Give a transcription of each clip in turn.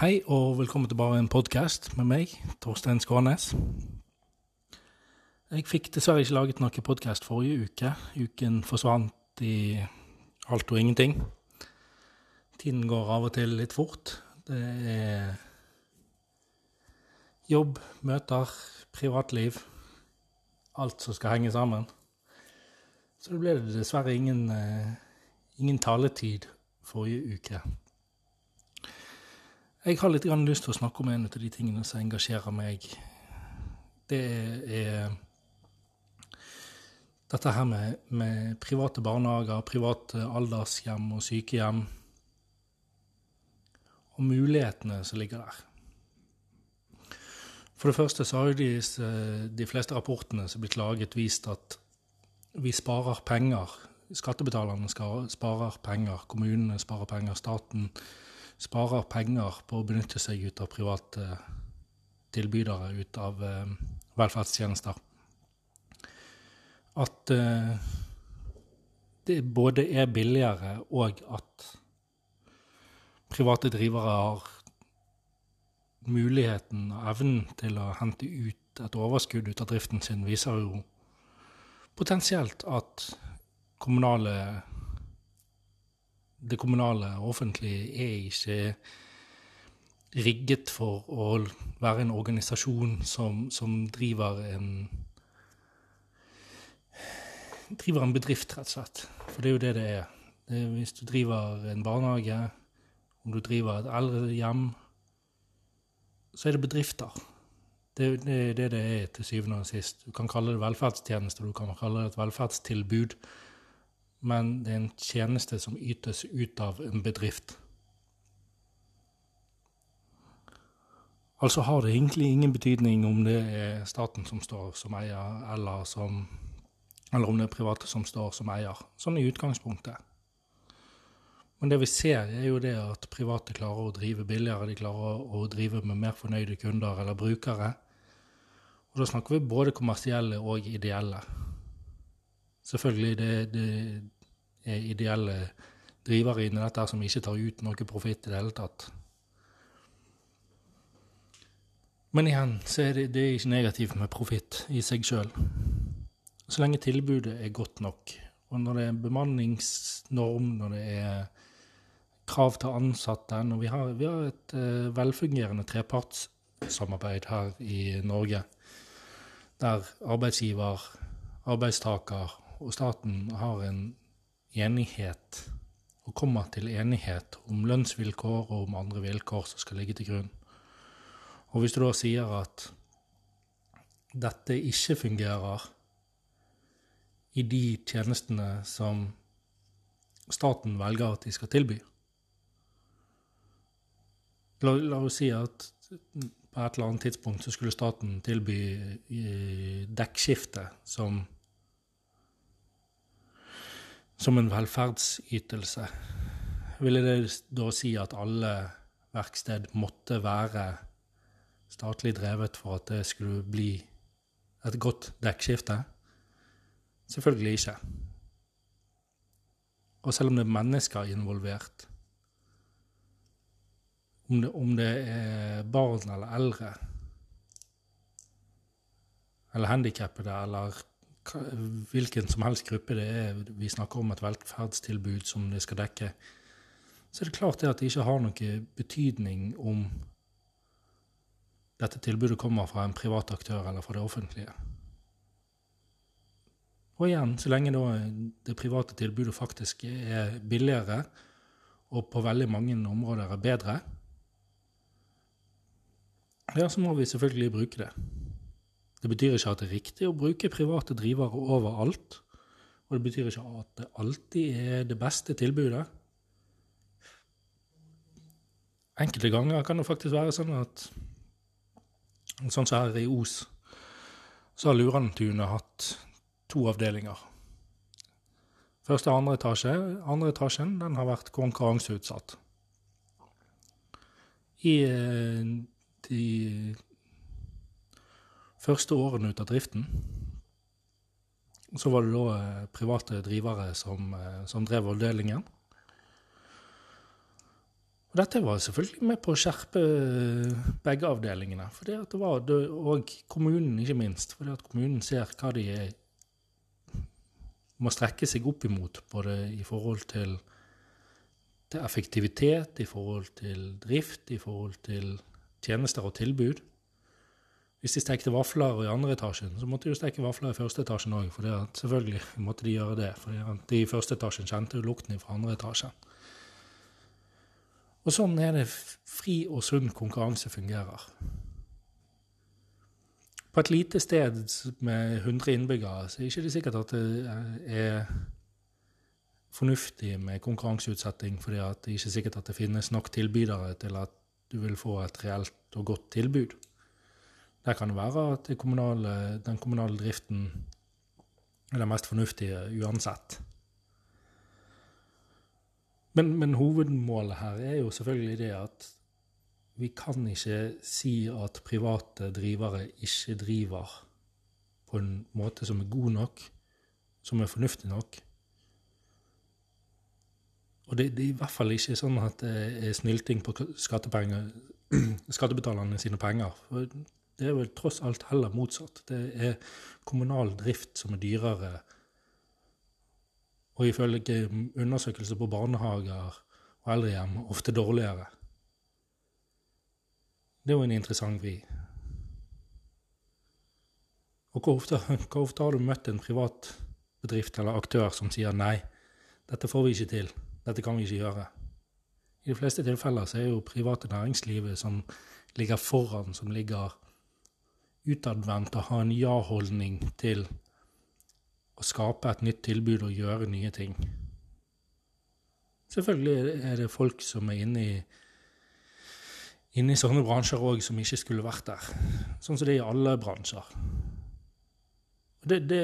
Hei og velkommen til bare en podkast med meg, Torstein Skånes. Jeg fikk dessverre ikke laget noen podkast forrige uke. Uken forsvant i alt og ingenting. Tiden går av og til litt fort. Det er jobb, møter, privatliv. Alt som skal henge sammen. Så det ble dessverre ingen, eh, ingen taletid forrige uke. Jeg har litt lyst til å snakke om en av de tingene som engasjerer meg. Det er dette her med, med private barnehager, private aldershjem og sykehjem. Og mulighetene som ligger der. For det første så har jo de, de fleste rapportene som er blitt laget, vist at vi sparer penger. Skattebetalerne sparer penger, kommunene sparer penger, staten penger på å benytte seg ut av private tilbydere ut av eh, velferdstjenester. At eh, det både er billigere og at private drivere har muligheten og evnen til å hente ut et overskudd ut av driften sin, viser jo potensielt at kommunale det kommunale og offentlige er ikke rigget for å være en organisasjon som, som driver en driver en bedrift, rett og slett. For det er jo det det er. Det er hvis du driver en barnehage, om du driver et eldrehjem, så er det bedrifter. Det er det det, er til syvende og sist. Du kan kalle det velferdstjeneste, du kan kalle det et velferdstilbud men det er en tjeneste som ytes ut av en bedrift. Altså har det egentlig ingen betydning om det er staten som står som eier, eller, som, eller om det er private som står som eier. Sånn i utgangspunktet. Men det vi ser, er jo det at private klarer å drive billigere. De klarer å drive med mer fornøyde kunder eller brukere. Og da snakker vi både kommersielle og ideelle. Selvfølgelig det, det er ideelle drivere inni dette som ikke tar ut noe profitt i det hele tatt. Men igjen så er det, det er ikke negativt med profitt i seg sjøl. Så lenge tilbudet er godt nok. Og når det er bemanningsnorm, når det er krav til ansatte Når vi har, vi har et uh, velfungerende trepartssamarbeid her i Norge, der arbeidsgiver, arbeidstaker og staten har en enighet og kommer til enighet om lønnsvilkår og om andre vilkår som skal ligge til grunn. Og hvis du da sier at dette ikke fungerer i de tjenestene som staten velger at de skal tilby La, la oss si at på et eller annet tidspunkt så skulle staten tilby eh, dekkskifte som som en velferdsytelse. Ville det da si at alle verksted måtte være statlig drevet for at det skulle bli et godt dekkskifte? Selvfølgelig ikke. Og selv om det er mennesker involvert, om det, om det er barn eller eldre, eller handikappede eller hvilken som helst gruppe det er vi snakker om et velferdstilbud som det skal dekke, så er det klart det at det ikke har noen betydning om dette tilbudet kommer fra en privat aktør eller fra det offentlige. Og igjen, så lenge det private tilbudet faktisk er billigere og på veldig mange områder er bedre, ja, så må vi selvfølgelig bruke det. Det betyr ikke at det er riktig å bruke private drivere overalt. Og det betyr ikke at det alltid er det beste tilbudet. Enkelte ganger kan det faktisk være sånn at Sånn som her i Os, så har Lurantunet hatt to avdelinger. Første og andre etasje. Andre etasjen den har vært konkurranseutsatt. I eh, de første årene ut av driften så var det da eh, private drivere som, eh, som drev avdelingen. Og dette var selvfølgelig med på å skjerpe begge avdelingene. For det var, det, og kommunen, ikke minst. For at kommunen ser hva de må strekke seg opp imot, både i forhold til, til effektivitet, i forhold til drift, i forhold til tjenester og tilbud. Hvis de stekte vafler i andre etasjen, så måtte de jo steke vafler i første etasjen òg. For selvfølgelig måtte de gjøre det. For de i første etasjen kjente jo lukten fra andre etasjen. Og sånn er det fri og sunn konkurranse fungerer. På et lite sted med 100 innbyggere så er det ikke sikkert at det er fornuftig med konkurranseutsetting, fordi det er ikke sikkert at det finnes nok tilbydere til at du vil få et reelt og godt tilbud. Der kan det være at kommunale, den kommunale driften er det mest fornuftige uansett. Men, men, hovedmålet her er jo selvfølgelig det at vi kan ikke si at private drivere ikke driver på en måte som er god nok, som er fornuftig nok. Og det, det er i hvert fall ikke sånn at det er snylting på skattebetalerne sine penger. For det er vel tross alt heller motsatt. Det er kommunal drift som er dyrere og ifølge undersøkelser på barnehager og eldrehjem ofte dårligere. Det er jo en interessant vri. Og hvor ofte, hvor ofte, har du møtt en privat bedrift eller aktør som sier nei, dette får vi ikke til, dette kan vi ikke gjøre? I de fleste tilfeller så er jo private næringslivet som ligger foran, som ligger utadvendt og ha en ja-holdning til å skape et nytt tilbud og gjøre nye ting. Selvfølgelig er det folk som er inne i, inne i sånne bransjer òg, som ikke skulle vært der. Sånn som det er i alle bransjer. Det, det,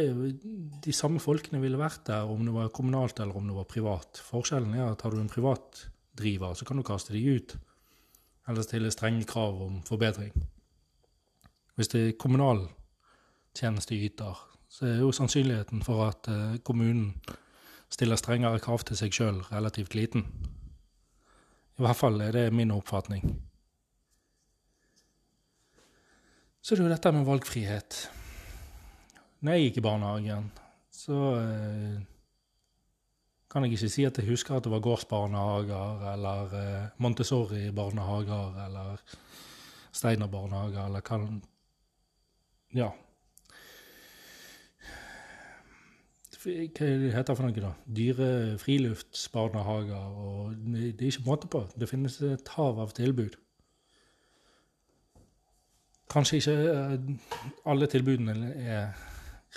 de samme folkene ville vært der om det var kommunalt eller om det var privat. Forskjellen er at har du en privat driver, så kan du kaste dem ut. Eller stille strenge krav om forbedring. Hvis det er kommunal tjenesteyter, så er jo sannsynligheten for at eh, kommunen stiller strengere krav til seg sjøl, relativt liten. I hvert fall er det min oppfatning. Så det er jo dette med valgfrihet. Når jeg gikk i barnehagen, så eh, kan jeg ikke si at jeg husker at det var gårdsbarnehager eller eh, Montessori-barnehager eller Steiner-barnehager eller hva Ja, hva heter det for noe, da? Dyre friluftsbarnehager. og Det er ikke måte på. Det finnes et hav av tilbud. Kanskje ikke eh, alle tilbudene er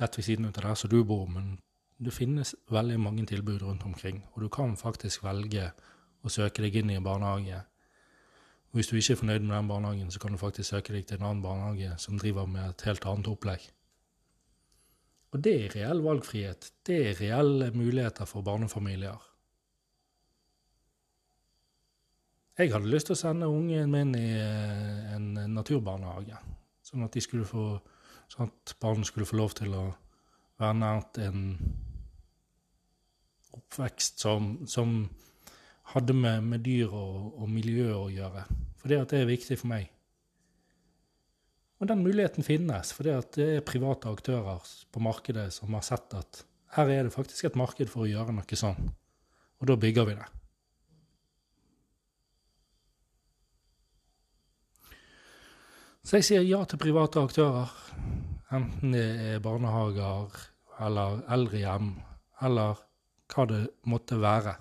rett ved siden av der som du bor, men det finnes veldig mange tilbud rundt omkring. Og du kan faktisk velge å søke deg inn i en barnehage. Og hvis du ikke er fornøyd med den barnehagen, så kan du faktisk søke deg til en annen barnehage som driver med et helt annet opplegg. Og det er reell valgfrihet. Det er reelle muligheter for barnefamilier. Jeg hadde lyst til å sende ungen min i eh, en naturbarnehage, sånn at, få, sånn at barn skulle få lov til å være nært en oppvekst som, som hadde med, med dyr og, og, miljø å gjøre. For det, det er viktig for meg. Og den muligheten finnes, fordi det er private aktører på markedet som har sett at her er det faktisk et marked for å gjøre noe sånn. Og da bygger vi det. Så jeg sier ja til private aktører, enten det er barnehager eller eldrehjem eller hva det måtte være.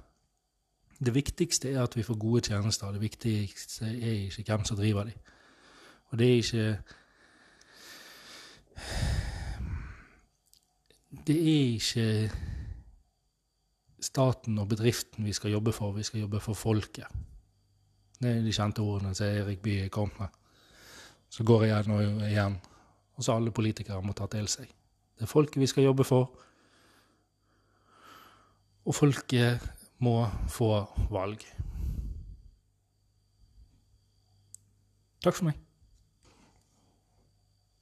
Det viktigste er at vi får gode tjenester. Det viktigste er ikke hvem som driver dem. Og det er ikke det er ikke staten og bedriften vi skal jobbe for, vi skal jobbe for folket. Det er de kjente ordene som Erik Bye kom med. Så går jeg igjen og igjen, og så alle politikere må ta til seg. Det er folket vi skal jobbe for, og folket må få valg. Takk for meg.